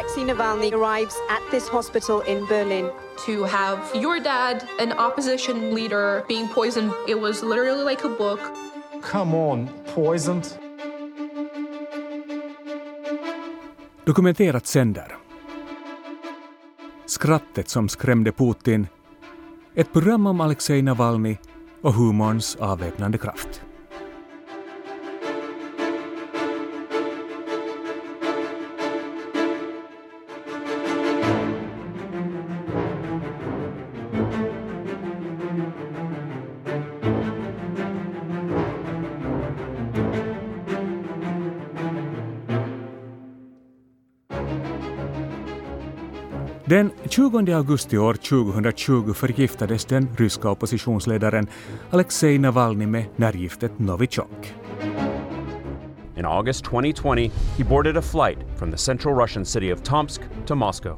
Alexei Navalny arrives at this hospital in Berlin. To have your dad, an opposition leader, being poisoned, it was literally like a book. Come on, poisoned? Dokumenterat sänder. Skrattet som skrämde Putin. Ett program om Alexej Navalny och humorns avväpnande kraft. Den 20 augusti år 2020 förgiftades den ryska oppositionsledaren Alexej Navalny med nervgiftet Novichok. In August 2020, he boarded a flight from the central Russian city of Tomsk to Moscow.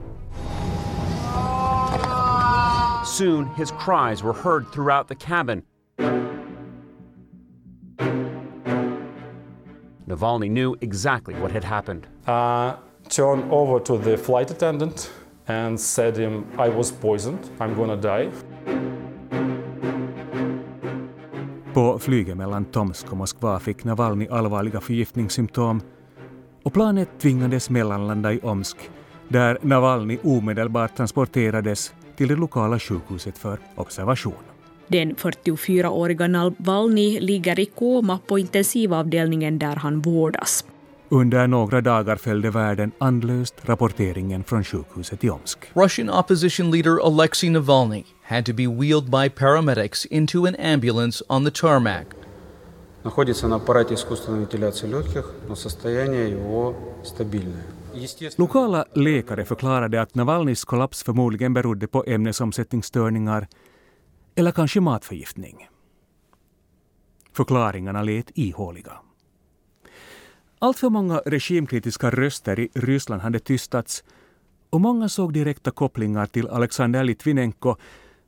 Soon, his cries were heard throughout the cabin. Navalny knew exactly what had happened. Uh, turned over to the flight attendant and said him, I was poisoned, I'm gonna die. På flyget mellan Tomsk och Moskva fick Navalny allvarliga förgiftningssymptom och planet tvingades mellanlanda i Omsk där Navalny omedelbart transporterades till det lokala sjukhuset för observation. Den 44-åriga Navalny ligger i koma på intensivavdelningen där han vårdas. Under några dagar följde världen andlöst rapporteringen från sjukhuset i Omsk. Russian opposition leader Alexei Navalny had to be wheeled by paramedics into an ambulance on the tarmac. Находится на аппарате искусственной вентиляции легких, но состояние его стабильное. Lokala läkare förklarade att Navalnys kollaps förmodligen berodde på ämnesomsättningsstörningar eller kanske matförgiftning. Förklaringarna lät ihåliga. Allt för många regimkritiska röster i Ryssland hade tystats och många såg direkta kopplingar till Alexander Litvinenko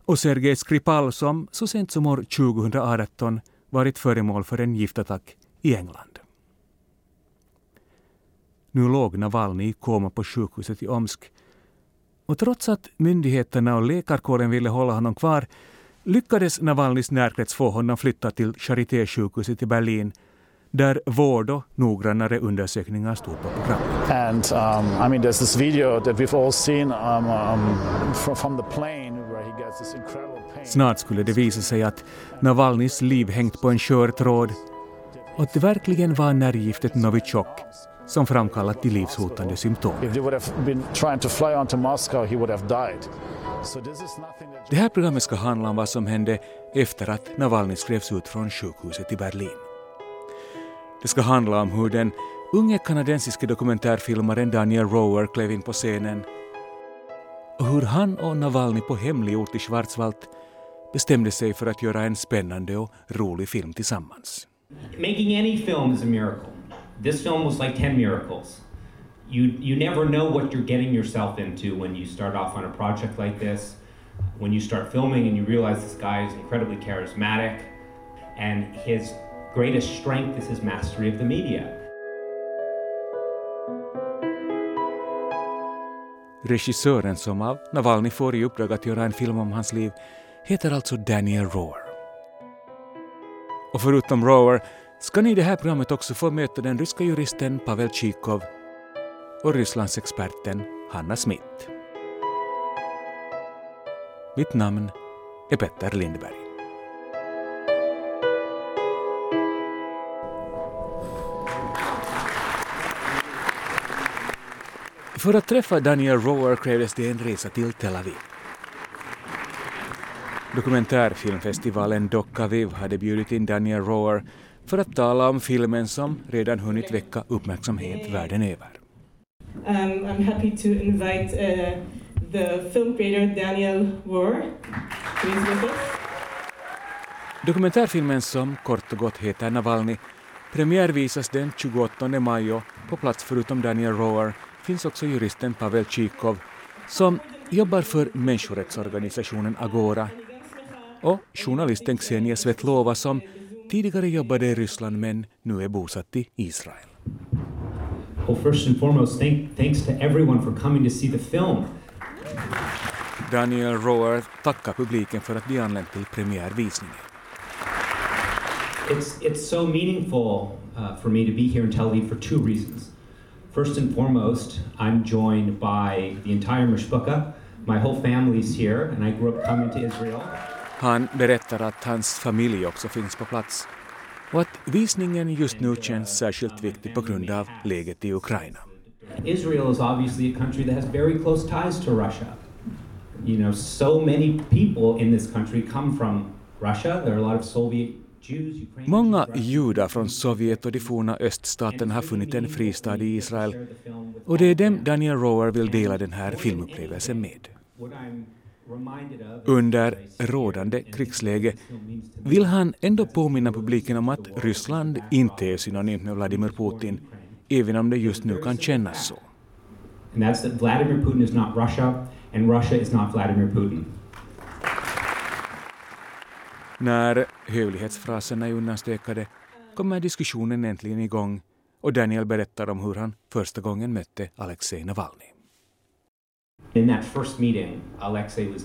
och Sergej Skripal som så sent som år 2018 varit föremål för en giftattack i England. Nu låg Navalny i koma på sjukhuset i Omsk och trots att myndigheterna och läkarkåren ville hålla honom kvar lyckades Navalnys närkrets få honom flyttad till Charité-sjukhuset i Berlin där vård och noggrannare undersökningar stod på programmet. And um, I mean, there's this video that we've all seen um, um, from, the plane where he gets this incredible pain. Snart skulle det visa sig att Navalnys liv hängt på en skör tråd och att det verkligen var nervgiftet Novichok som framkallat de livshotande symptomen. If they would have been trying to fly onto Moscow, he would have died. So this is nothing that Det här programmet ska handla om vad som hände efter att Navalny skrevs ut från sjukhuset i Berlin. Det ska handla om hur den unge kanadensiske dokumentärfilmaren Daniel Rower klev in på scenen och hur han och Navalny på hemlig ort i Schwarzwald bestämde sig för att göra en spännande och rolig film tillsammans. Making any film is a miracle. This film was like 10 miracles. You, you never know what you're getting yourself into when you start off on a project like this. When you start filming and you realize this guy is incredibly charismatic and his greatest strength is his mastery of the media. Regissören som av Navalny får i uppdrag att göra en film om hans liv heter alltså Daniel Rohr. Och förutom Rohr ska ni i det här programmet också få möta den ryska juristen Pavel Tjikov och Rysslandsexperten Hanna Smith. Mitt namn är Petter Lindberg. För att träffa Daniel Rower krävdes det en resa till Tel Aviv. Dokumentärfilmfestivalen Dock-Aviv hade bjudit in Daniel Rower för att tala om filmen som redan hunnit väcka uppmärksamhet världen över. Um, I'm happy to invite uh, the film creator Daniel Rohr. Dokumentärfilmen som kort och gott heter Navalny premiärvisas den 28 maj på plats förutom Daniel Rower finns också juristen Pavel Tjikov som jobbar för människorättsorganisationen Agora och journalisten Xenia Svetlova som tidigare jobbade i Ryssland men nu är bosatt i Israel. Well, first and foremost, thank, thanks to everyone for coming to see the film. Daniel Rower tackar publiken för att de anlänt till premiärvisningen. It's, it's so meaningful uh, for me to be here in Tel Aviv for two reasons. First and foremost, I'm joined by the entire Mishpucha. My whole family's here, and I grew up coming to Israel. Han berättar att hans familj också finns på plats och att visningen just nu känns särskilt viktig på grund av läget i Ukraina. Israel is obviously a country that has very close ties to Russia. You know, so many people in this country come from Russia. There are a lot of Soviet. Många judar från Sovjet och de forna öststaterna har funnit en fristad i Israel och det är dem Daniel Rower vill dela den här filmupplevelsen med. Under rådande krigsläge vill han ändå påminna publiken om att Ryssland inte är synonymt med Vladimir Putin, även om det just nu kan kännas så. and that's that Vladimir Putin is not Russia, and Russia is not Vladimir Putin. När hövlighetsfraserna är undanstökade kommer diskussionen äntligen igång och Daniel berättar om hur han första gången mötte Alexej Navalny. In that first meeting, Alexei was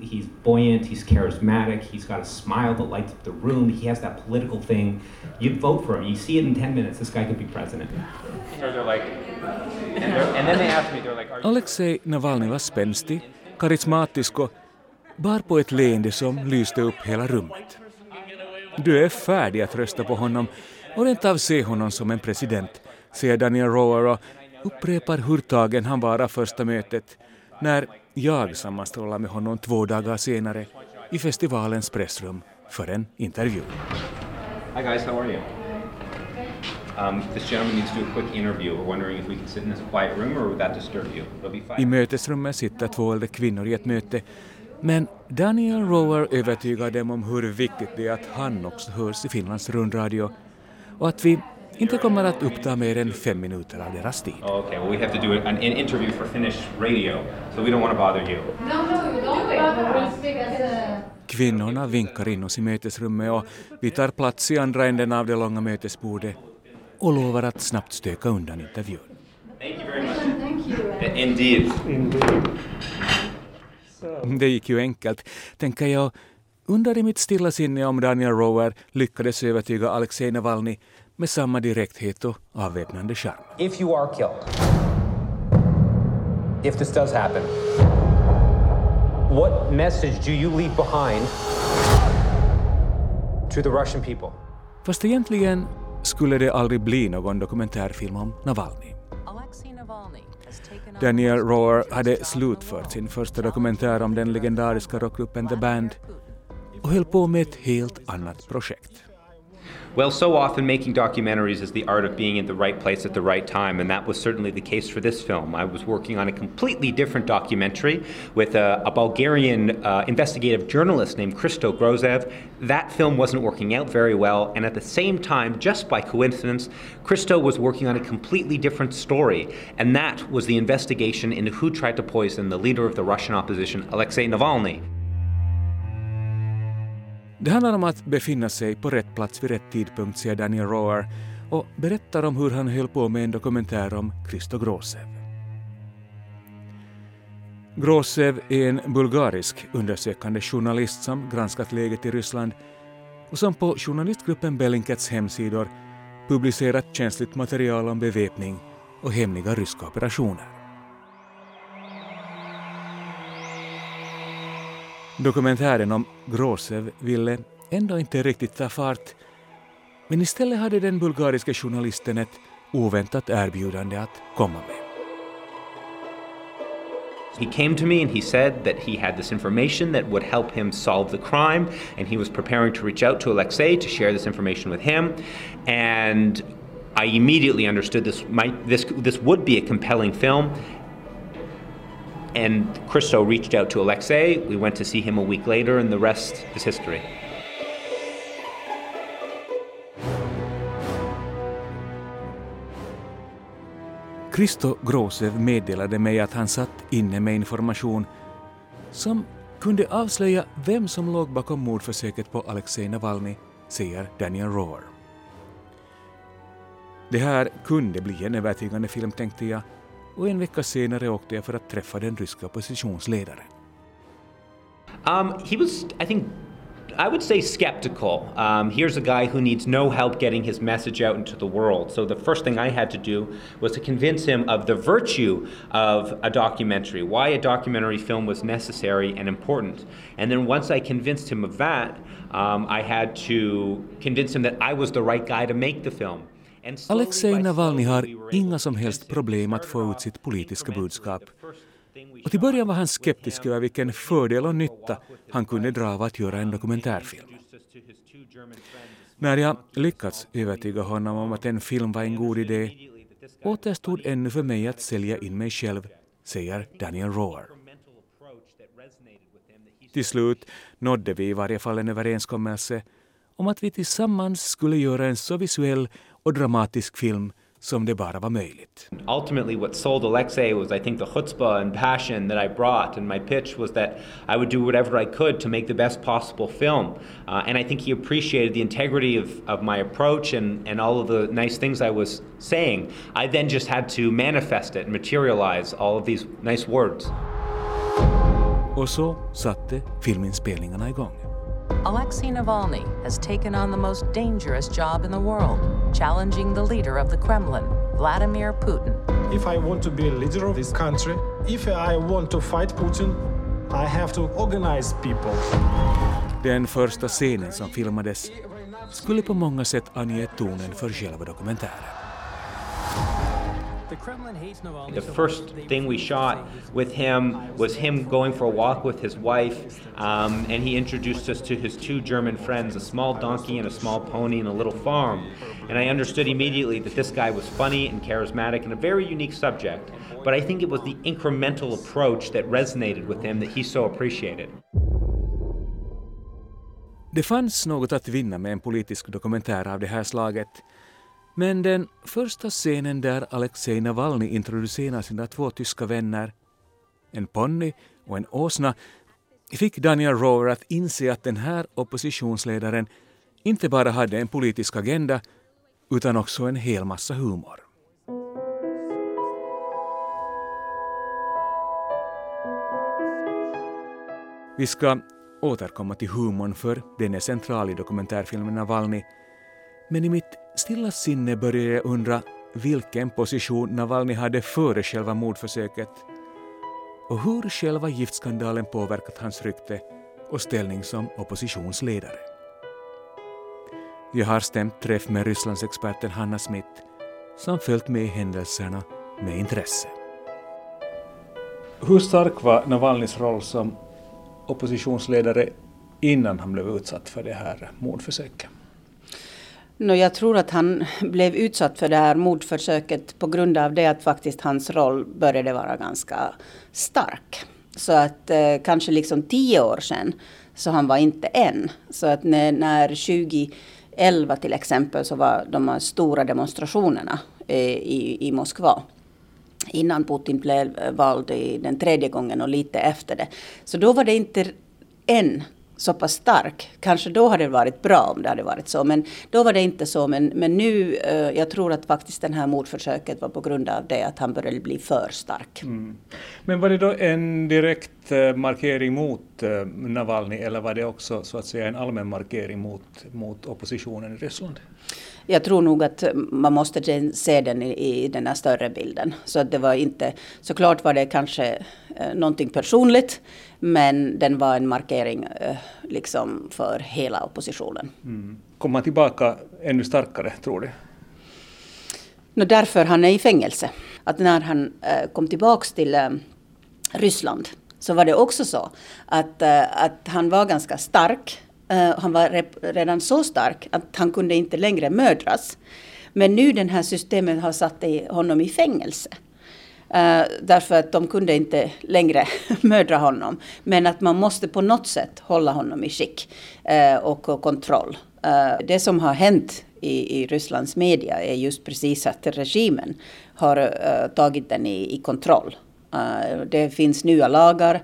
he's buoyant, he's charismatic, he's got a smile that lights up the room, he has that political thing. You vote for him, you see it in 10 minutes, this guy could be president. So they're like, and, they're, and then they asked me, they're like, are you Alexej Navalny var spänstig, karismatisk och bar på ett leende som lyste upp hela rummet. Du är färdig att rösta på honom och rent av se honom som en president, säger Daniel Rower och upprepar hur tagen han var av första mötet när jag sammanstrålar med honom två dagar senare i festivalens pressrum för en intervju. Hi guys, how are you? Um, this gentleman needs to do a quick interview. We're wondering if we can sit in this quiet room or would that disturb you? It'll be I fine. mötesrummet sitter två äldre kvinnor i ett möte men Daniel Rower övertygar dem om hur viktigt det är att han också hörs i Finlands rundradio och att vi inte kommer att uppta mer än fem minuter av deras tid. Oh, okay, well we have to do an, an interview for Finnish radio, so we don't want to bother you. Kvinnorna vinkar in oss i mötesrummet och vi tar plats i andra änden av det långa mötesbordet och lovar att snabbt stöka undan intervjun. Thank you very much. Indeed. Det gick ju enkelt, tänker jag. Undrar i mitt stilla sinne om Daniel Rower lyckades övertyga Alexej Navalny med samma direkthet och avväpnande charm. If you are killed, if this does happen, what message do you leave behind to the Russian people? Fast egentligen skulle det aldrig bli någon dokumentärfilm om Navalny. Daniel Rohr hade slutfört sin första dokumentär om den legendariska rockgruppen The Band och höll på med ett helt annat projekt. Well, so often making documentaries is the art of being in the right place at the right time, and that was certainly the case for this film. I was working on a completely different documentary with a, a Bulgarian uh, investigative journalist named Christo Grozev. That film wasn't working out very well, and at the same time, just by coincidence, Christo was working on a completely different story, and that was the investigation into who tried to poison the leader of the Russian opposition, Alexei Navalny. Det handlar om att befinna sig på rätt plats vid rätt tidpunkt, säger Daniel Roar och berättar om hur han höll på med en dokumentär om Christo Grosev. Grosev är en bulgarisk undersökande journalist som granskat läget i Ryssland och som på journalistgruppen Bellingcats hemsidor publicerat känsligt material om beväpning och hemliga ryska operationer. Dokumentären om Grosev ville ändå inte riktigt ta fart men istället hade den bulgariska journalisten ett oväntat erbjudande att komma med. He came to me and he said that he had this information that would help him solve the crime, and he was preparing to reach out to Alexei to share this information with him. And I immediately understood this might this this would be a compelling film. And Christo reached out to Alexei. We went to see him a week later, and the rest is history. Christo Grosev meddelade mig att han satt inne med information som kunde avslöja vem som låg bakom mordförsöket på Alexej Navalny, säger Daniel Rohr. Det här kunde bli en övertygande film tänkte jag och en vecka senare åkte jag för att träffa den ryska oppositionsledaren. Um, he was, I think, I would say skeptical. Um, here's a guy who needs no help getting his message out into the world. So the first thing I had to do was to convince him of the virtue of a documentary, why a documentary film was necessary and important. And then once I convinced him of that, um, I had to convince him that I was the right guy to make the film. Alexej Navalny har inga som helst problem att få ut sitt politiska budskap. Och till början var han skeptisk över vilken fördel och nytta han kunde dra av att göra en dokumentärfilm. När jag lyckats övertyga honom om att en film var en god idé återstod ännu för mig att sälja in mig själv, säger Daniel Rohr. Till slut nådde vi i varje fall en överenskommelse om att vi tillsammans skulle göra en så visuell och dramatisk film som det bara var möjligt. Ultimately what sold Alexei was I think the chutzpah and passion that I brought and my pitch was that I would do whatever I could to make the best possible film. Uh, and I think he appreciated the integrity of, of my approach and, and all of the nice things I was saying. I then just had to manifest it and materialize all of these nice words. Och så satte filminspelningarna igång. Alexei Navalny has taken on the most dangerous job in the world, challenging the leader of the Kremlin, Vladimir Putin. If I want to be a leader of this country, if I want to fight Putin, I have to organize people. Den första scenen som filmades skulle på många sätt ange tonen för själva dokumentären. The first thing we shot with him was him going for a walk with his wife, um, and he introduced us to his two German friends, a small donkey and a small pony, and a little farm. And I understood immediately that this guy was funny and charismatic and a very unique subject. But I think it was the incremental approach that resonated with him that he so appreciated. Det fanns något att vinna med en politisk dokumentär av det här slaget men den första scenen där Alexej Navalny introducerar sina två tyska vänner, en ponny och en åsna, fick Daniel Rower att inse att den här oppositionsledaren inte bara hade en politisk agenda utan också en hel massa humor. Vi ska återkomma till humorn för den är central i dokumentärfilmen Navalny men i mitt stilla sinne började jag undra vilken position Navalny hade före själva mordförsöket och hur själva giftskandalen påverkat hans rykte och ställning som oppositionsledare. Jag har stämt träff med Rysslandsexperten Hanna Smith som följt med händelserna med intresse. Hur stark var Navalnys roll som oppositionsledare innan han blev utsatt för det här mordförsöket? No, jag tror att han blev utsatt för det här mordförsöket på grund av det att faktiskt hans roll började vara ganska stark. Så att eh, kanske liksom tio år sedan så han var inte en. Så att när, när 2011 till exempel så var de här stora demonstrationerna eh, i, i Moskva innan Putin blev vald i den tredje gången och lite efter det. Så då var det inte en så pass stark. Kanske då hade det varit bra om det hade varit så. Men då var det inte så. Men, men nu, eh, jag tror att faktiskt det här mordförsöket var på grund av det att han började bli för stark. Mm. Men var det då en direkt eh, markering mot eh, Navalny eller var det också så att säga en allmän markering mot, mot oppositionen i Ryssland? Jag tror nog att man måste se den i, i den här större bilden. Så det var inte, såklart var det kanske eh, någonting personligt, men den var en markering eh, liksom för hela oppositionen. Mm. Kommer han tillbaka ännu starkare, tror du? No, därför han är i fängelse. Att när han eh, kom tillbaks till eh, Ryssland så var det också så att, eh, att han var ganska stark Uh, han var redan så stark att han kunde inte längre mödras. Men nu den här systemet har satt honom i fängelse. Uh, därför att de kunde inte längre mödra honom. Men att man måste på något sätt hålla honom i skick uh, och, och kontroll. det som har hänt i, i Rysslands media är just precis att regimen har tagit den i, i kontroll. det finns nya lagar uh,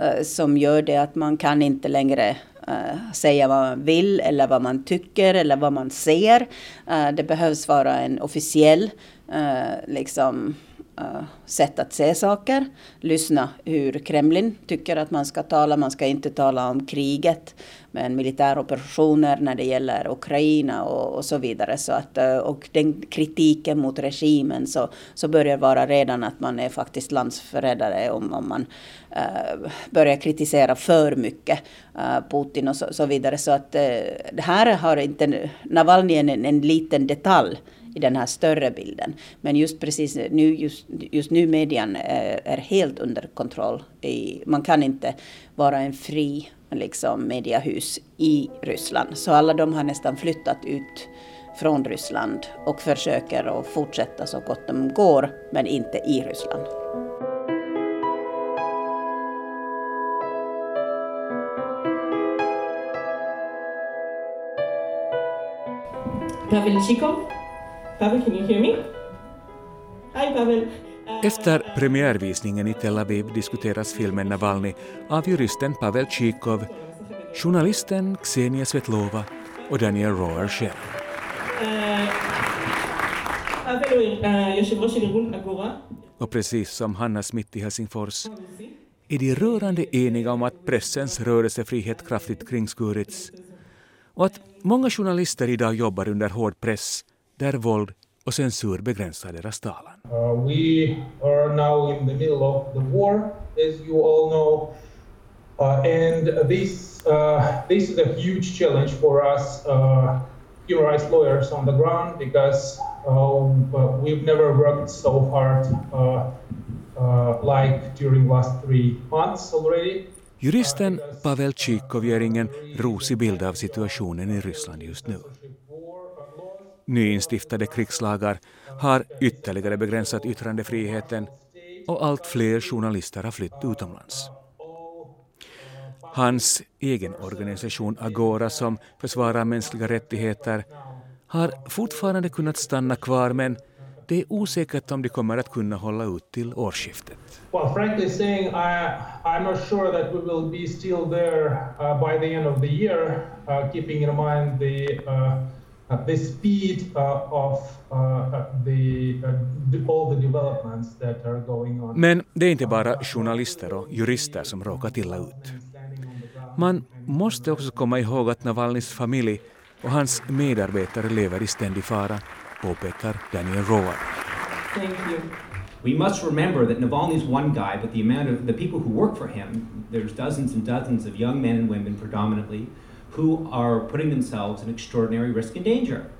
Eh, som gör det att man kan inte längre uh, säga vad man vill eller vad man tycker eller vad man ser. Uh, det behövs vara en officiell liksom, uh, Eh, sätt att se saker. Lyssna hur Kremlin tycker att man ska tala. Man ska inte tala om kriget, men militäroperationer när det gäller Ukraina och, och så vidare. Så att, eh, och den kritiken mot regimen så, så börjar vara redan att man är faktiskt landsförrädare om, om man äh, börjar kritisera för mycket Putin och så, så, vidare. Så att det här har inte Navalny en, en liten detalj i den här större bilden. Men just precis nu, just, just nu median är, är helt under kontroll. I, man kan inte vara en fri liksom, mediehus i Ryssland. Så alla de har nästan flyttat ut från Ryssland och försöker att fortsätta så gott de går, men inte i Ryssland. Pavel Chikov Pavel, can you hear me? Hi Pavel. Efter premiärvisningen i Tel Aviv diskuteras filmen Navalny av juristen Pavel Chikov, journalisten Ksenia Svetlova och Daniel Roer själv. Och precis som Hanna Smith i Helsingfors är de rörande eniga om att pressens rörelsefrihet kraftigt kringskurits och att många journalister idag jobbar under hård press där våld och censur begränsar deras talan. Uh, we are now in the middle of the war, as you all know, uh, and this uh, this is a huge challenge for us uh, human rights lawyers on the ground because uh, we've never worked so hard uh, like during last three months already. Juristen Pavel Tjikov ger ingen rosig bild av situationen i Ryssland just nu. Nyinstiftade krigslagar har ytterligare begränsat yttrandefriheten och allt fler journalister har flytt utomlands. Hans egen organisation Agora som försvarar mänskliga rättigheter har fortfarande kunnat stanna kvar men det är osäkert om de kommer att kunna hålla ut till årsskiftet. Well, frankly saying, I, I'm not sure that we will be still there uh, by the end of the year, uh, keeping in mind the uh, the speed uh, of uh, the, uh, all the developments that are going on. Men det är inte bara journalister och jurister som råkat illa ut. Man måste också komma ihåg att Navalnys familj och hans medarbetare lever i ständig fara, påpekar Daniel Roar. Thank you. We must remember that Navalny's one guy, but the amount of the people who work for him, there's dozens and dozens of young men and women predominantly, who are putting themselves in extraordinary risk and danger.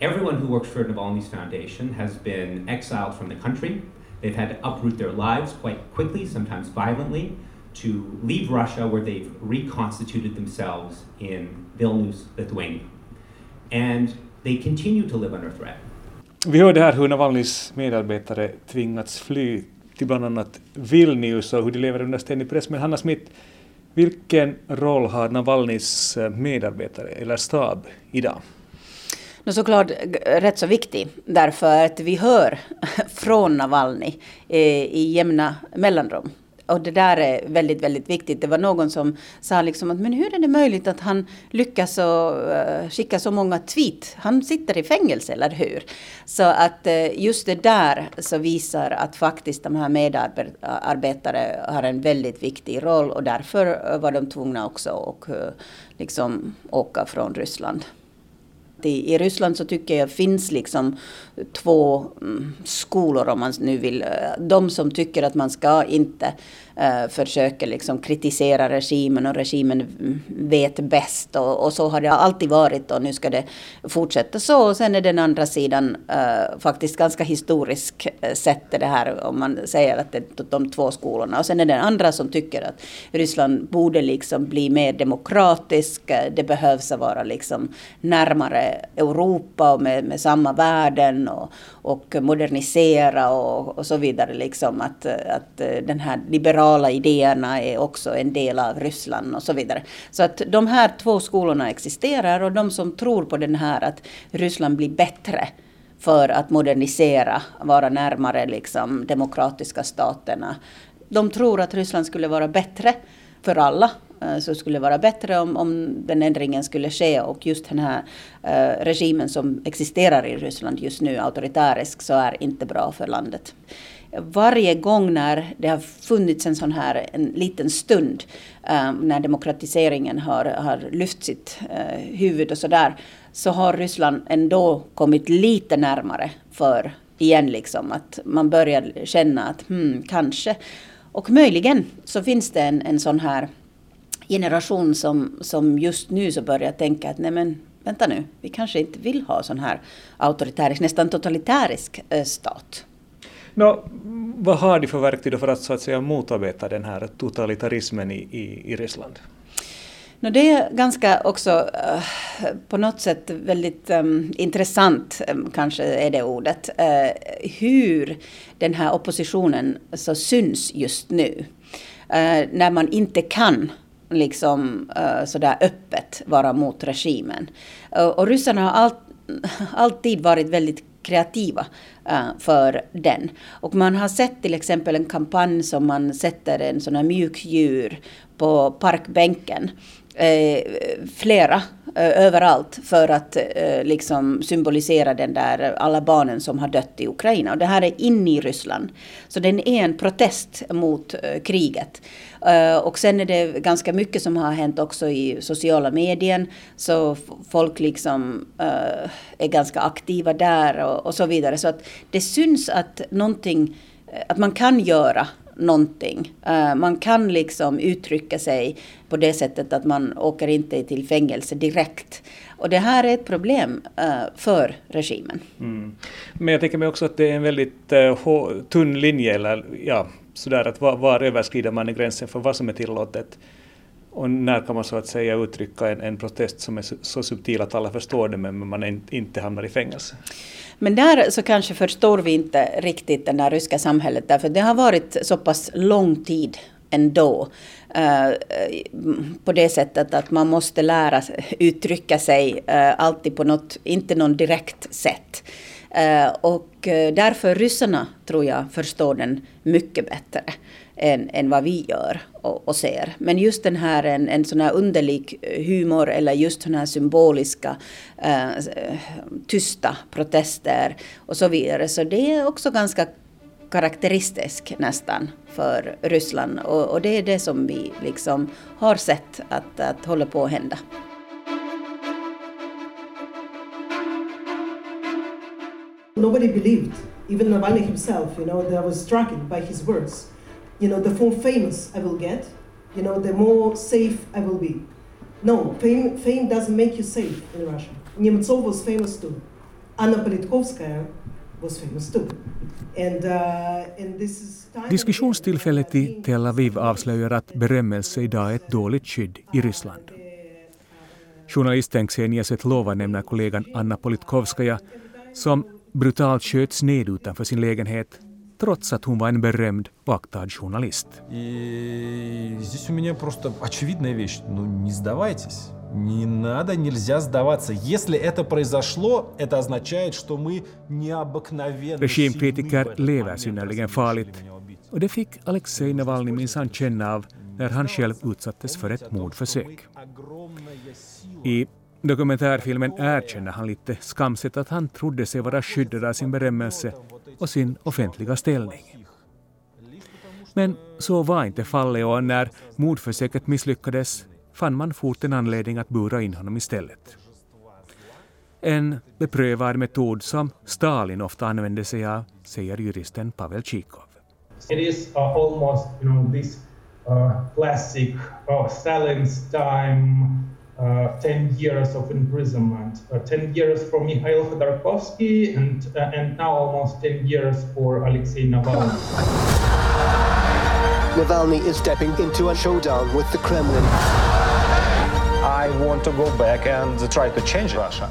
Everyone who works for Navalny's foundation has been exiled from the country. They've had to uproot their lives quite quickly, sometimes violently, to leave Russia, where they've reconstituted themselves in Vilnius, Lithuania. And they continue to live under threat. Vi hörde här hur Navalnys medarbetare tvingats fly till bland annat Vilnius och hur de lever under ständig press. Men Hanna Smith, vilken roll har Navalnys eh, medarbetare eller stab idag? No, såklart rätt så viktig, därför att vi hör från Navalny eh, i jämna mellanrum och det där är väldigt, väldigt viktigt. Det var någon som sa liksom att men hur är det möjligt att han lyckas och, uh, skicka så många tweet? Han sitter i fängelse, eller hur? Så att uh, just det där så visar att faktiskt de här medarbetare har en väldigt viktig roll och därför var de tvungna också att uh, liksom åka från Ryssland i, i Ryssland så tycker jag finns liksom två mm, skolor om man nu vill. De som tycker att man ska inte eh, försöker liksom kritisera regimen och regimen vet bäst och, och, så har det alltid varit och nu ska det fortsätta så. Och sen är den andra sidan eh, faktiskt ganska historisk eh, sett det här om man säger att det är de två skolorna. Och sen är det den andra som tycker att Ryssland borde liksom bli mer demokratisk. Eh, det behövs att vara liksom närmare Europa och med, med samma värden och, och modernisera och, och, så vidare. Liksom att, eh, att den här liberala idéerna är också en del av Ryssland och så vidare. Så att de här två skolorna existerar och de som tror på den här att Ryssland blir bättre för att modernisera, vara närmare liksom demokratiska staterna. De tror att Ryssland skulle vara bättre för alla eh, så skulle det vara bättre om, om den ändringen skulle ske och just den här eh, regimen som existerar i Ryssland just nu, auktoritärisk, så är inte bra för landet. Varje gång när det har funnits en sån här en liten stund eh, när demokratiseringen har, har lyft sitt eh, huvud och sådär så har Ryssland ändå kommit lite närmare för igen liksom att man börjar känna att hmm, kanske och möjligen så finns det en, en sån här generation som, som just nu så börjar tänka att nej men vänta nu, vi kanske inte vill ha sån här auktoritärisk, nästan totalitärisk eh, stat. Nå, vad har de för verktyg för att så att säga motarbeta den här totalitarismen i, i, i Ryssland? No, det är ganska också uh, på något sätt väldigt um, intressant, um, kanske är det ordet, uh, hur den här oppositionen så syns just nu. Uh, när man inte kan liksom uh, sådär öppet vara mot regimen. Uh, och ryssarna har all, alltid varit väldigt kreativa eh, för den. Och man har sett till exempel en kampanj som man sätter en sån här mjukdjur på parkbänken. Eh, flera eh, överallt för att eh, liksom symbolisera den där alla barnen som har dött i Ukraina. Och det här är inne i Ryssland. Så den är en protest mot eh, kriget. Eh, och sen är det ganska mycket som har hänt också i sociala medier. Så folk liksom eh, är ganska aktiva där och, och så vidare. Så att det syns att någonting, eh, att man kan göra någonting. Man kan liksom uttrycka sig på det sättet att man åker inte till fängelse direkt. Och det här är ett problem för regimen. Mm. Men jag tänker mig också att det är en väldigt tunn linje, eller ja, sådär att var, var överskrider man gränsen för vad som är tillåtet? Och när kan man så att säga uttrycka en, en protest som är så, så subtil att alla förstår det men man inte hamnar i fängelse? Men där så kanske förstår vi inte riktigt det där ryska samhället därför det har varit så pass lång tid ändå. Uh, på det sättet att man måste lära uttrycka sig uh, alltid på något, inte någon direkt sätt. Eh, och eh, därför ryssarna tror jag förstår den mycket bättre än, än vad vi gör och, och, ser. Men just den här en, en sån här underlig humor eller just den här symboliska eh, tysta protester och så vidare. Så det är också ganska karaktäristisk nästan för Ryssland och, och, det är det som vi liksom har sett att, att håller på att hända. Nobody believed, even Navalny himself, you know, I was struck by his words. you know, the more famous I will get, you know, the more safe I will be. No, fame, fame doesn't make you safe in Russia. Nemtsov was famous too. Anna Politkovskaya was famous too. And, uh, and this is Diskussionstillfället i Tel Aviv avslöjar att berömmelse idag är ett dåligt skydd i Ryssland. Journalisten Xenia Svetlova nämner kollegan Anna Politkovskaja som brutalt sköts ned utanför sin lägenhet trots att hon var en berömd och aktad journalist. И здесь у меня просто очевидная вещь. Ну, не сдавайтесь. Не надо, нельзя сдаваться. Если это произошло, это означает, что мы необыкновенно Regimkritiker lever synnerligen farligt. Och det fick Alexej Navalny minsann känna av när han själv utsattes för ett mordförsök. I dokumentärfilmen erkänner han lite skamset att han trodde sig vara skyddad av sin berömmelse och sin offentliga ställning. Men så var inte fallet och när mordförsöket misslyckades fann man fort en anledning att bura in honom istället. En beprövad metod som Stalin ofta använde sig av, säger juristen Pavel Chikov. It is uh, almost, you know, this uh, classic uh, Stalin's time uh, 10 years of imprisonment, uh, 10 years for Mikhail Khodorkovsky, and, uh, and now almost 10 years for Alexei Navalny. Navalny is stepping into a showdown with the Kremlin. I want to go back and try to change Russia.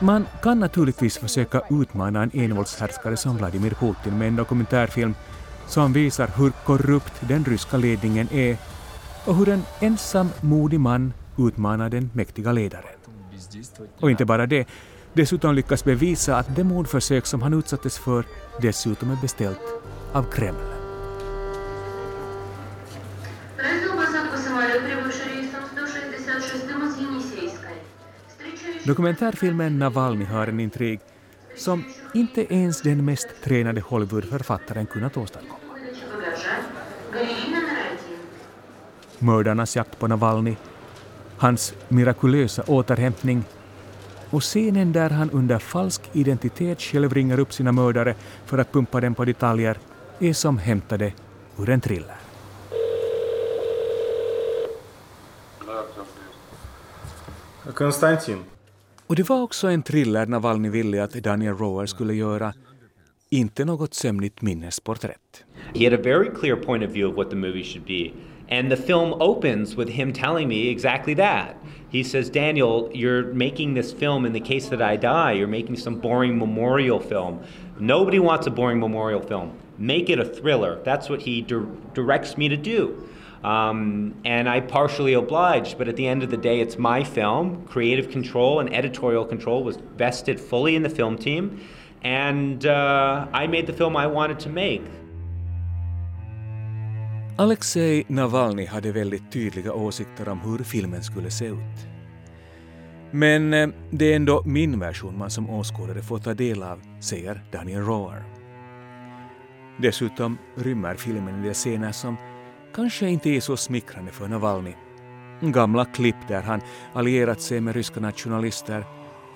Man kan naturligtvis försöka utmana en envåldshärskare som Vladimir Putin med en dokumentärfilm som visar hur korrupt den ryska ledningen är och hur en ensam modig man utmana den mäktiga ledaren. Och inte bara det, dessutom lyckas bevisa att det mordförsök som han utsattes för dessutom är beställt av Kreml. Dokumentärfilmen Navalny har en intrig som inte ens den mest tränade Hollywoodförfattaren kunnat åstadkomma. Mördarnas jakt på Navalny hans mirakulösa återhämtning och scenen där han under falsk identitet själv ringer upp sina mördare för att pumpa dem på detaljer är som hämtade ur en thriller. Konstantin. Och det var också en thriller Navalny ville att Daniel Rower skulle göra, inte något sömnigt minnesporträtt. He had a very clear point of view of what the movie should be. And the film opens with him telling me exactly that. He says, Daniel, you're making this film in the case that I die. You're making some boring memorial film. Nobody wants a boring memorial film. Make it a thriller. That's what he di- directs me to do. Um, and I partially obliged, but at the end of the day, it's my film. Creative control and editorial control was vested fully in the film team. And uh, I made the film I wanted to make. Alexei Navalny hade väldigt tydliga åsikter om hur filmen skulle se ut. Men eh, det är ändå min version man som åskådare får ta del av, säger Daniel Roar. Dessutom rymmer filmen en del scener som kanske inte är så smickrande för Navalny. Gamla klipp där han allierat sig med ryska nationalister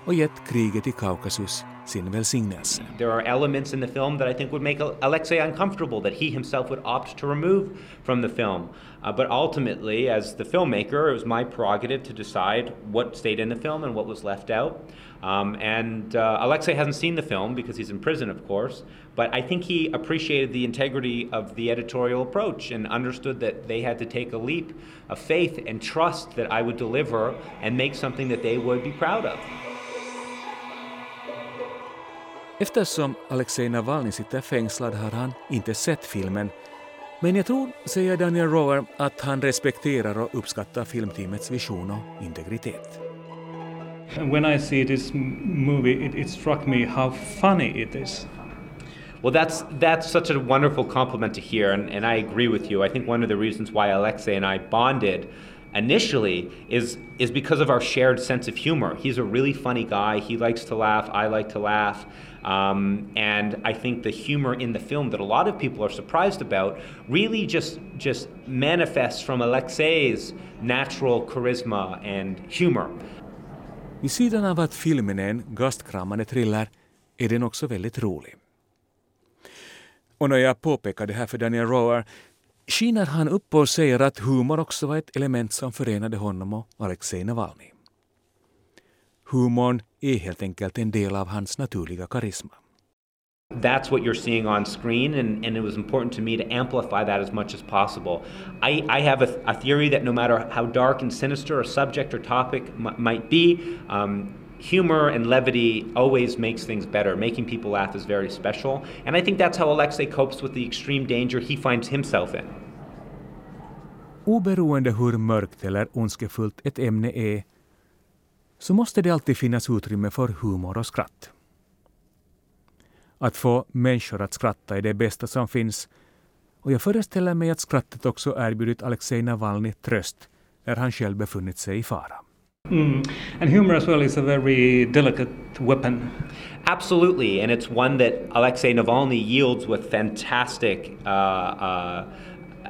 och gett kriget i Kaukasus sin välsignelse. There are elements in the film that I think would make Alexei uncomfortable that he himself would opt to remove from the film. Uh, but ultimately, as the filmmaker, it was my prerogative to decide what stayed in the film and what was left out. Um, and uh, Alexei hasn't seen the film because he's in prison, of course. But I think he appreciated the integrity of the editorial approach and understood that they had to take a leap of faith and trust that I would deliver and make something that they would be proud of. Eftersom Alexei Navalny sitter fängslad har han inte sett filmen. Men jag tror, säger Daniel Rower, att han respekterar och uppskattar filmteamets vision och integritet. When I see this movie, it, it struck me how funny it is. Well, that's that's such a wonderful compliment to hear, and, and I agree with you. I think one of the reasons why Alexei and I bonded initially is is because of our shared sense of humor. He's a really funny guy. He likes to laugh. I like to laugh. Um, and I think the humor in the film that a lot of people are surprised about really just just manifests from Alexei's natural charisma and humor. Vid sidan av att filmen är en gastkramande thriller är den också väldigt rolig. Och när jag påpekar det här för Daniel Rower skiner han upp och säger att humor också var ett element som förenade honom och Alexej Navalny. Humorn är helt enkelt en del av hans naturliga karisma. That's what you're seeing on screen, and, and it was important to me to amplify that as much as possible. I, I have a, a theory that no matter how dark and sinister a subject or topic m- might be, um, humor and levity always makes things better. Making people laugh is very special. And I think that's how Alexei copes with the extreme danger he finds himself in. Oberoende hur mörkt eller ondskefullt ett ämne är så måste det alltid finnas utrymme för humor och skratt. Att få människor att skratta är det bästa som finns och jag föreställer mig att skrattet också erbjudit Alexej Navalny tröst när han själv befunnit sig i fara. Mm. And humor as well is a very delicate weapon. Absolutely, and it's one that Alexei Navalny yields with fantastic uh, uh,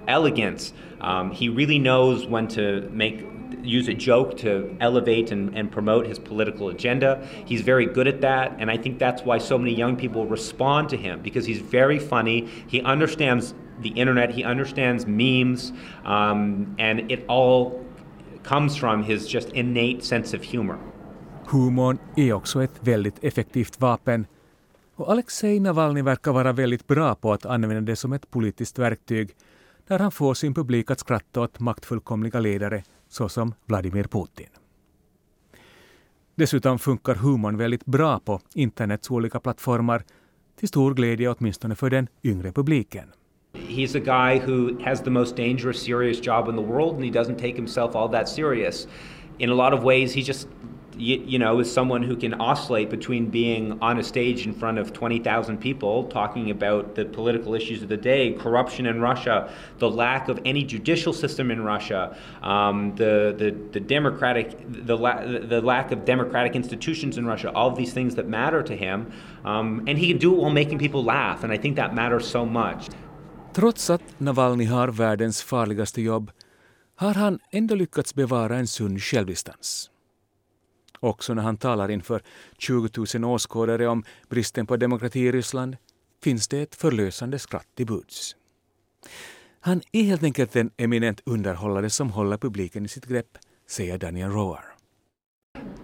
elegance. Um, he really knows when to make use a joke to elevate and, and promote his political agenda. He's very good at that, and I think that's why so many young people respond to him because he's very funny. He understands the internet, he understands memes, um, and it all comes from his just innate sense of humor. Humorn är också ett väldigt effektivt vapen och Alexej Navalny verkar vara väldigt bra på att använda det som ett politiskt verktyg när han får sin publik att skratta åt maktfullkomliga ledare såsom Vladimir Putin. Dessutom funkar humorn väldigt bra på internets olika plattformar till stor glädje åtminstone för den yngre publiken. He's a guy who has the most dangerous, serious job in the world, and he doesn't take himself all that serious. In a lot of ways, he just you, you, know, is someone who can oscillate between being on a stage in front of 20,000 people talking about the political issues of the day, corruption in Russia, the lack of any judicial system in Russia, um, the, the, the democratic, the, la- the lack of democratic institutions in Russia, all of these things that matter to him. Um, and he can do it while making people laugh, and I think that matters so much. Trots att Navalny har världens farligaste jobb har han ändå lyckats bevara en sund självdistans. Också när han talar inför 20 000 åskådare om bristen på demokrati i Ryssland finns det ett förlösande skratt i buds. Han är helt enkelt en eminent underhållare som håller publiken i sitt grepp, säger Daniel Roar.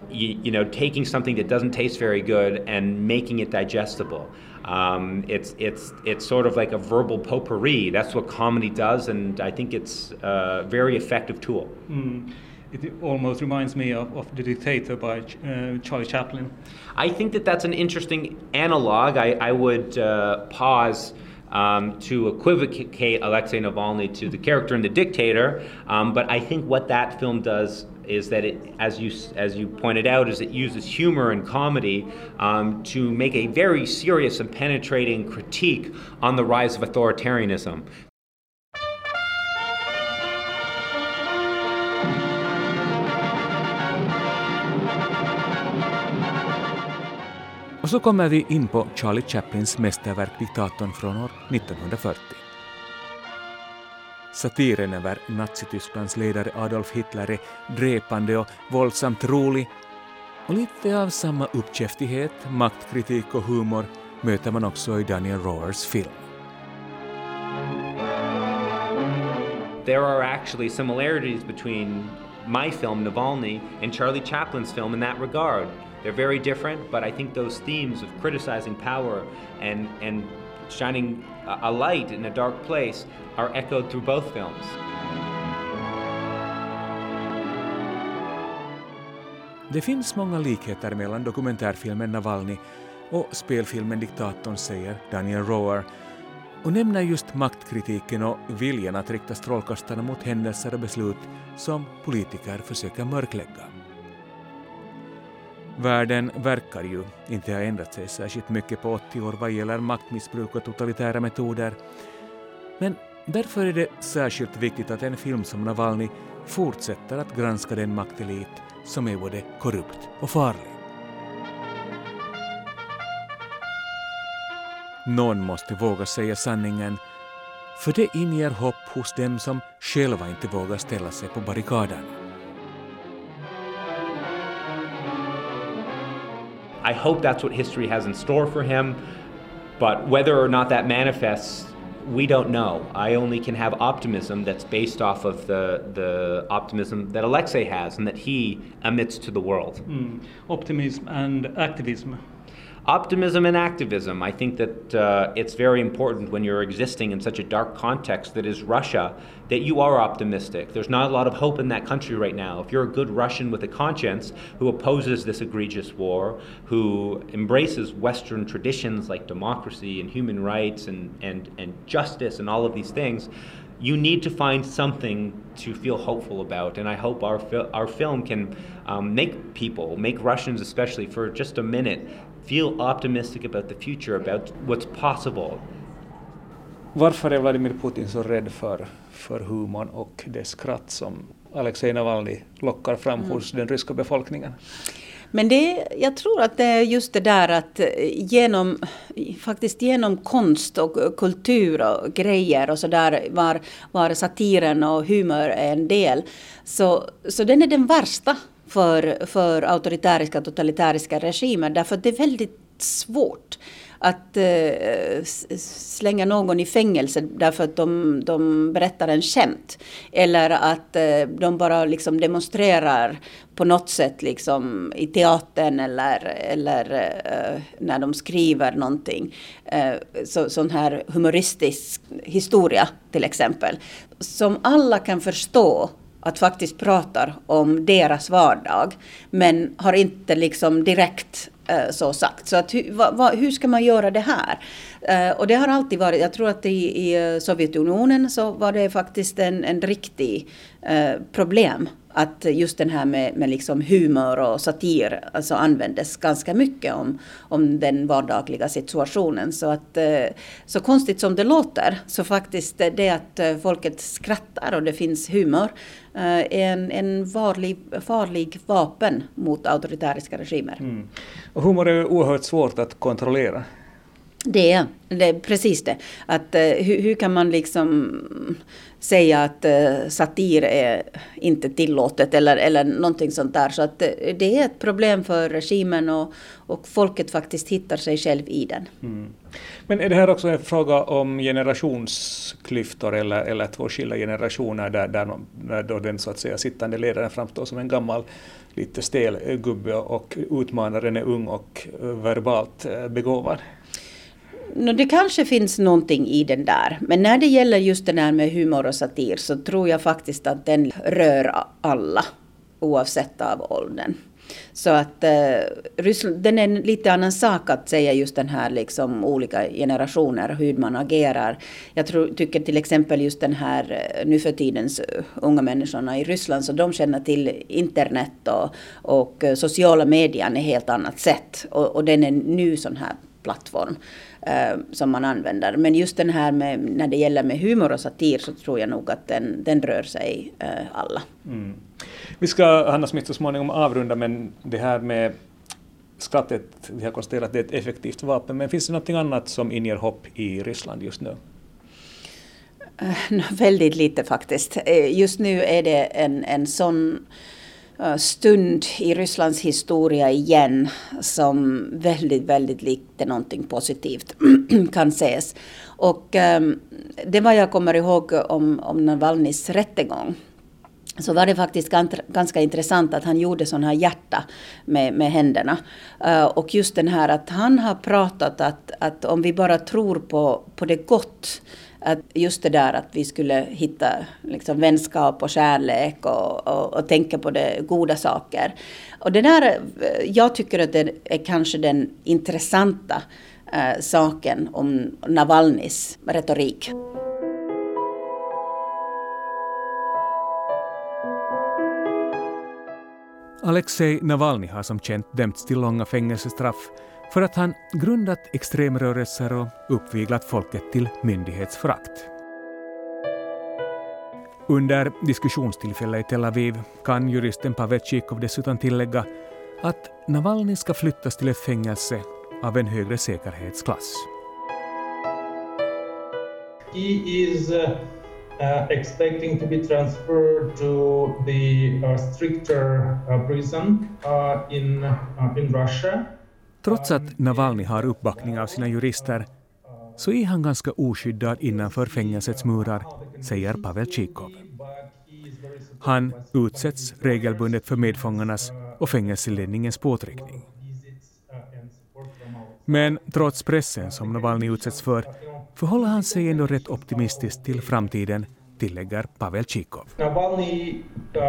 You, you know, taking something that doesn't taste very good and making it digestible. Um, it's it's it's sort of like a verbal potpourri. That's what comedy does, and I think it's a very effective tool. Mm. It almost reminds me of, of The Dictator by uh, Charlie Chaplin. I think that that's an interesting analog. I, I would uh, pause. Um, to equivocate Alexei Navalny to the character in The Dictator, um, but I think what that film does is that it, as you as you pointed out, is it uses humor and comedy um, to make a very serious and penetrating critique on the rise of authoritarianism. Och så kommer vi in på Charlie Chaplins mästerverk Diktatorn från år 1940. Satiren över Nazitysklands ledare Adolf Hitler är dräpande och våldsamt rolig och lite av samma uppkäftighet, maktkritik och humor möter man också i Daniel Roars film. There are actually similarities between my film Navalny and Charlie Chaplin's film in that regard. They're very different, but I think those themes of criticizing power and, and shining a light in a dark place are echoed through both films. Det finns många likheter mellan dokumentärfilmen Navalny och spelfilmen Diktatorn, säger Daniel Roar och nämner just maktkritiken och viljan att rikta strålkastarna mot händelser och beslut som politiker försöker mörklägga. Världen verkar ju inte ha ändrat sig särskilt mycket på 80 år vad gäller maktmissbruk och totalitära metoder. Men därför är det särskilt viktigt att en film som Navalny fortsätter att granska den maktelit som är både korrupt och farlig. Någon måste våga säga sanningen, för det inger hopp hos dem som själva inte vågar ställa sig på barrikaderna. I hope that's what history has in store for him. But whether or not that manifests, we don't know. I only can have optimism that's based off of the, the optimism that Alexei has and that he emits to the world. Mm. Optimism and activism optimism and activism. I think that uh, it's very important when you're existing in such a dark context that is Russia that you are optimistic. There's not a lot of hope in that country right now. If you're a good Russian with a conscience who opposes this egregious war, who embraces Western traditions like democracy and human rights and, and, and justice and all of these things, you need to find something to feel hopeful about. And I hope our, our film can um, make people, make Russians especially, for just a minute, feel optimistic about the future, about what's possible. Varför är Vladimir Putin så rädd för, för humorn och det skratt som Alexej Navalny lockar fram mm. hos den ryska befolkningen? Men det, jag tror att det är just det där att genom, faktiskt genom konst och kultur och grejer och så där var, var satiren och humor en del. Så, så den är den värsta för, för auktoritäriska totalitäriska regimer därför att det är väldigt svårt att eh, slänga någon i fängelse därför att de, de berättar en skämt. Eller att eh, de bara liksom demonstrerar på något sätt liksom i teatern eller, eller eh, när de skriver någonting. Eh, så, sån här humoristisk historia till exempel. Som alla kan förstå att faktiskt pratar om deras vardag men har inte liksom direkt eh, så sagt. Så att, hur ska man göra det här? Eh, och det har alltid varit, jag tror att i, i Sovjetunionen så var det faktiskt en, en riktig eh, problem att just den här med, med liksom humor och satir alltså användes ganska mycket om, om den vardagliga situationen. Så, att, eh, så konstigt som det låter, så faktiskt det att eh, folket skrattar och det finns humor är en, en varlig, farlig vapen mot auktoritäriska regimer. Mm. Och humor är oerhört svårt att kontrollera. Det är, det är precis det. Att, hur, hur, kan man liksom säga att eh, satir är inte tillåtet eller, eller någonting sånt där. Så att eh, det är ett problem för regimen och, och folket faktiskt hittar sig själv i den. Mm. Men är det här också en fråga om generationsklyftor eller, eller två skilda generationer där, där, där då den så att säga sittande ledaren framstår som en gammal lite stel gubbe och utmanaren är ung och eh, verbalt begåvad? No, det kanske finns någonting i den där. Men när det gäller just det där med humor och satir så tror jag faktiskt att den rör alla oavsett av åldern. Så att eh, Ryssland, den är en lite annan sak att säga just den här liksom olika generationer, hur man agerar. Jag tror, tycker till exempel just den här eh, nu för tidens eh, unga människorna i Ryssland, så de känner till internet och, och eh, sociala medier är helt annat sätt. Och, och den är nu sån här plattform eh, som man använder. Men just den här med, när det gäller med humor och satir så tror jag nog att den, den rör sig eh, alla. Mm. Vi ska, Hanna Smith, så småningom avrunda, men det här med skrattet, vi har konstaterat att det är ett effektivt vapen, men finns det något annat som inger hopp i Ryssland just nu? Uh, väldigt lite faktiskt. Just nu är det en, en sån Eh, stund i Rysslands historia igen som väldigt, väldigt lite någonting positivt kan ses. Och ehm, det var jag kommer ihåg om, om Navalnys rättegång så var det faktiskt ganska intressant att han gjorde sådana här hjärta med, med händerna. Uh, och just den här att han har pratat att, att om vi bara tror på, på det gott att just det där att vi skulle hitta liksom vänskap och kärlek och, och, och tänka på det goda saker. Och det där, eh, jag tycker att det är kanske den intressanta eh, saken om Navalnys retorik. Alexej Navalny har som känt dömts till långa fängelsestraff för att han grundat extremrörelser och uppviglat folket till myndighetsförakt. Under diskussionstillfället i Tel Aviv kan juristen Pavel Chikov dessutom tillägga att Navalny ska flyttas till ett fängelse av en högre säkerhetsklass. He is uh, uh, expecting to be transferred to the uh, stricter uh, prison uh, in, uh, in Russia. Trots att Navalny har uppbackning av sina jurister så är han ganska oskyddad innanför fängelsets murar, säger Pavel Tjikov. Han utsätts regelbundet för medfångarnas och fängelseledningens påtryckning. Men trots pressen som Navalny utsätts för förhåller han sig ändå rätt optimistiskt till framtiden, tillägger Pavel Tjikov. Navalny uh,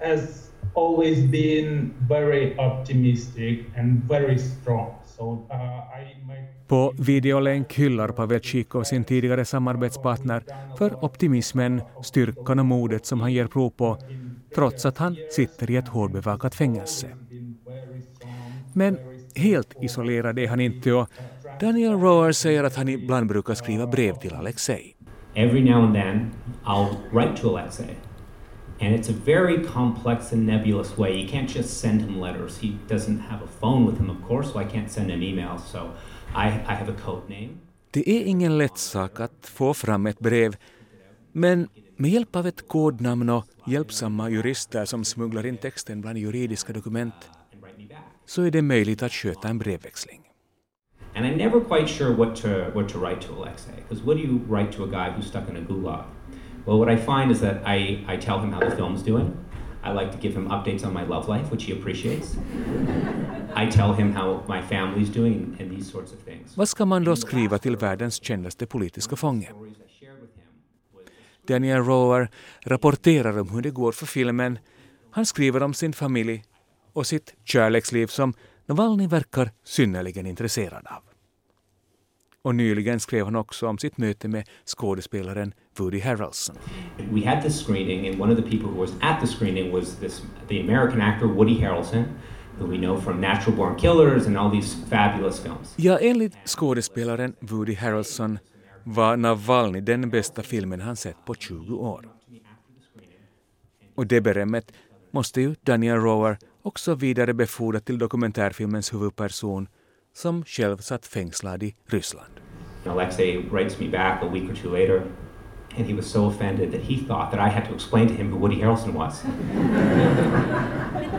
has always been very optimistic and very strong. So, uh, I might... På videolänk hyllar Pavel Chikov sin tidigare samarbetspartner för optimismen, styrkan och modet som han ger prov på, trots att han sitter i ett hårdbevakat fängelse. Men helt isolerad är han inte och Daniel Rower säger att han ibland brukar skriva brev till Alexei. Every now and then I'll write to Alexei And it's a very complex and nebulous way. You can't just send him letters. He doesn't have a phone with him, of course, so I can't send him emails. So I, I have a code name. Det är ingen lätt sak att få fram ett brev, men med hjälp av ett kodnamn och hjälpsamma jurister som smugglar in texten bland juridiska dokument så är det möjligt att sköta en brevväxling. And I'm never quite sure what to, what to write to Alexei, because what do you write to a guy who's stuck in a gulag? Well, what I find is that I, I tell him how the film's doing. I like to give him updates on my love life, which he appreciates. I tell him how my family's doing and these sorts of things. Vad ska man då skriva till världens kändaste politiska fånge? Daniel Rower rapporterar om hur det går för filmen. Han skriver om sin familj och sitt kärleksliv som Navalny verkar synnerligen intresserad av. Och nyligen skrev han också om sitt möte med skådespelaren Woody Harrelson. We had this screening and one of the people who was at the screening was this the American actor Woody Harrelson who we know from Natural Born Killers and all these fabulous films. Ja, enligt skådespelaren Woody Harrelson var Navalny den bästa filmen han sett på 20 år. Och det berömmet måste ju Daniel Rower också vidarebefordra till dokumentärfilmens huvudperson som själv satt fängslad i Ryssland. Alexei writes me back a week or two later and he was so offended that he thought that I had to explain to him who Woody Harrelson was.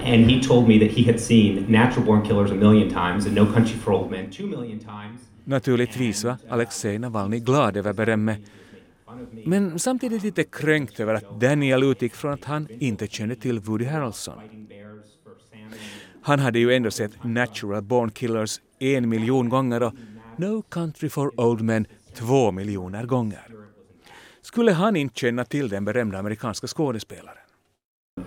and he told me that he had seen Natural Born Killers a million times and No Country for Old Men two million times. Naturligtvis var Alexej Navalny glad över berömmet men samtidigt lite kränkt över att Daniel utgick från att han inte kände till Woody Harrelson. Han hade ju ändå sett Natural Born Killers en miljon gånger och No Country for Old Men två miljoner gånger. Skulle han inte känna till den berömda amerikanska skådespelaren?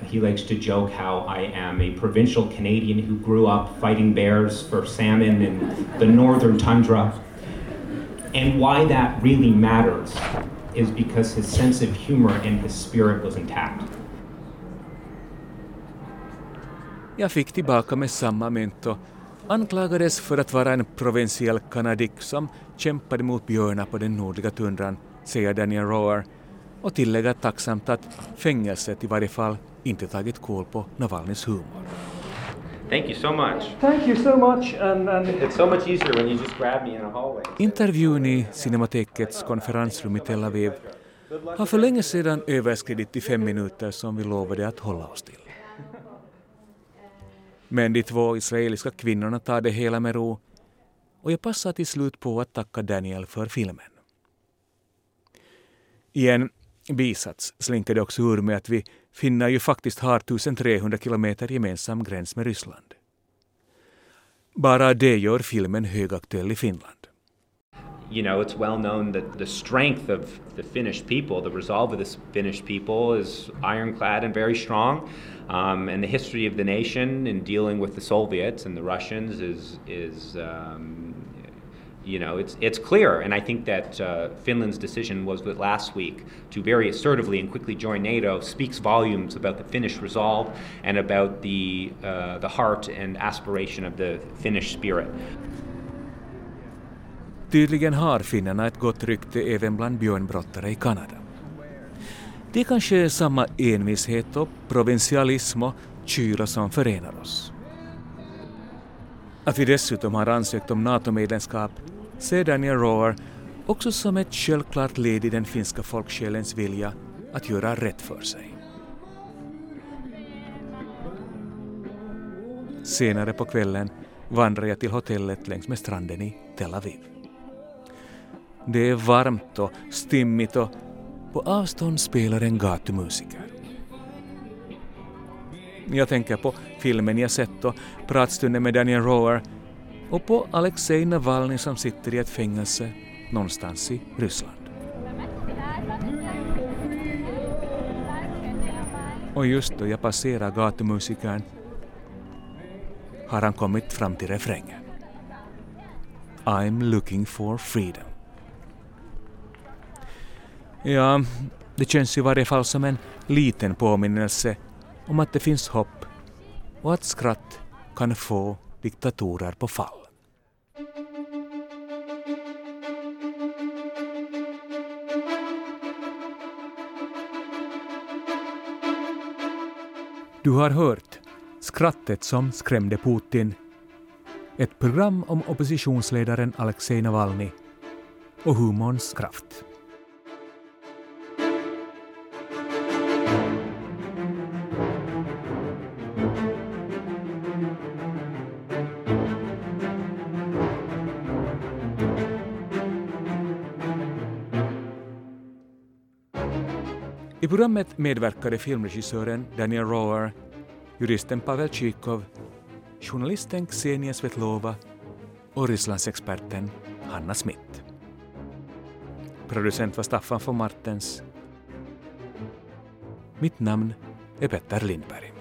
He likes to joke how I am a provincial Canadian who grew up fighting bears for salmon in the northern tundra. And why that really matters is because his sense of humor and his spirit was intact. Jag fick tillbaka med samma mynt och anklagades för att vara en provinsiell kanadick som kämpade mot björnar på den nordliga tundran, säger Daniel Rower och tillägger tacksamt att fängelset i varje fall inte tagit koll på Navalnys humor. Thank you so much. Thank you so much. And, and It's so much easier when you just grab me in a hallway. Intervjun i Cinematekets konferensrum i Tel Aviv har för länge sedan överskridit de fem minuter som vi lovade att hålla oss till. Men de två israeliska kvinnorna tar det hela med ro och jag passar till slut på att tacka Daniel för filmen. I en bisats slinker det också ur med att vi finnar ju faktiskt har 1300 kilometer gemensam gräns med Ryssland. Bara det gör filmen högaktuell i Finland. You know, it's well known that the strength of the Finnish people, the resolve of the Finnish people, is ironclad and very strong. Um, and the history of the nation in dealing with the Soviets and the Russians is is um, you know it's it's clear. And I think that uh, Finland's decision was that last week to very assertively and quickly join NATO speaks volumes about the Finnish resolve and about the uh, the heart and aspiration of the Finnish spirit. Tydligen har finnarna ett gott rykte även bland björnbrottare i Kanada. Det är kanske samma envishet och provinsialism och kyla som förenar oss. Att vi dessutom har ansökt om NATO-medlemskap ser Daniel Roar också som ett självklart led i den finska folksjälens vilja att göra rätt för sig. Senare på kvällen vandrar jag till hotellet längs med stranden i Tel Aviv. Det är varmt och stimmigt och på avstånd spelar en gatumusiker. Jag tänker på filmen jag sett och pratstunden med Daniel Roar och på Alexej Navalny som sitter i ett fängelse någonstans i Ryssland. Och just då jag passerar gatumusikern har han kommit fram till refrängen. I'm looking for freedom. Ja, det känns i varje fall som en liten påminnelse om att det finns hopp och att skratt kan få diktatorer på fall. Du har hört Skrattet som skrämde Putin, ett program om oppositionsledaren Alexej Navalny och humorns kraft. I programmet medverkade filmregissören Daniel Rower, juristen Pavel Tjikov, journalisten Ksenia Svetlova och Rysslandsexperten Hanna Smith. Producent var Staffan von Martens. Mitt namn är Petter Lindberg.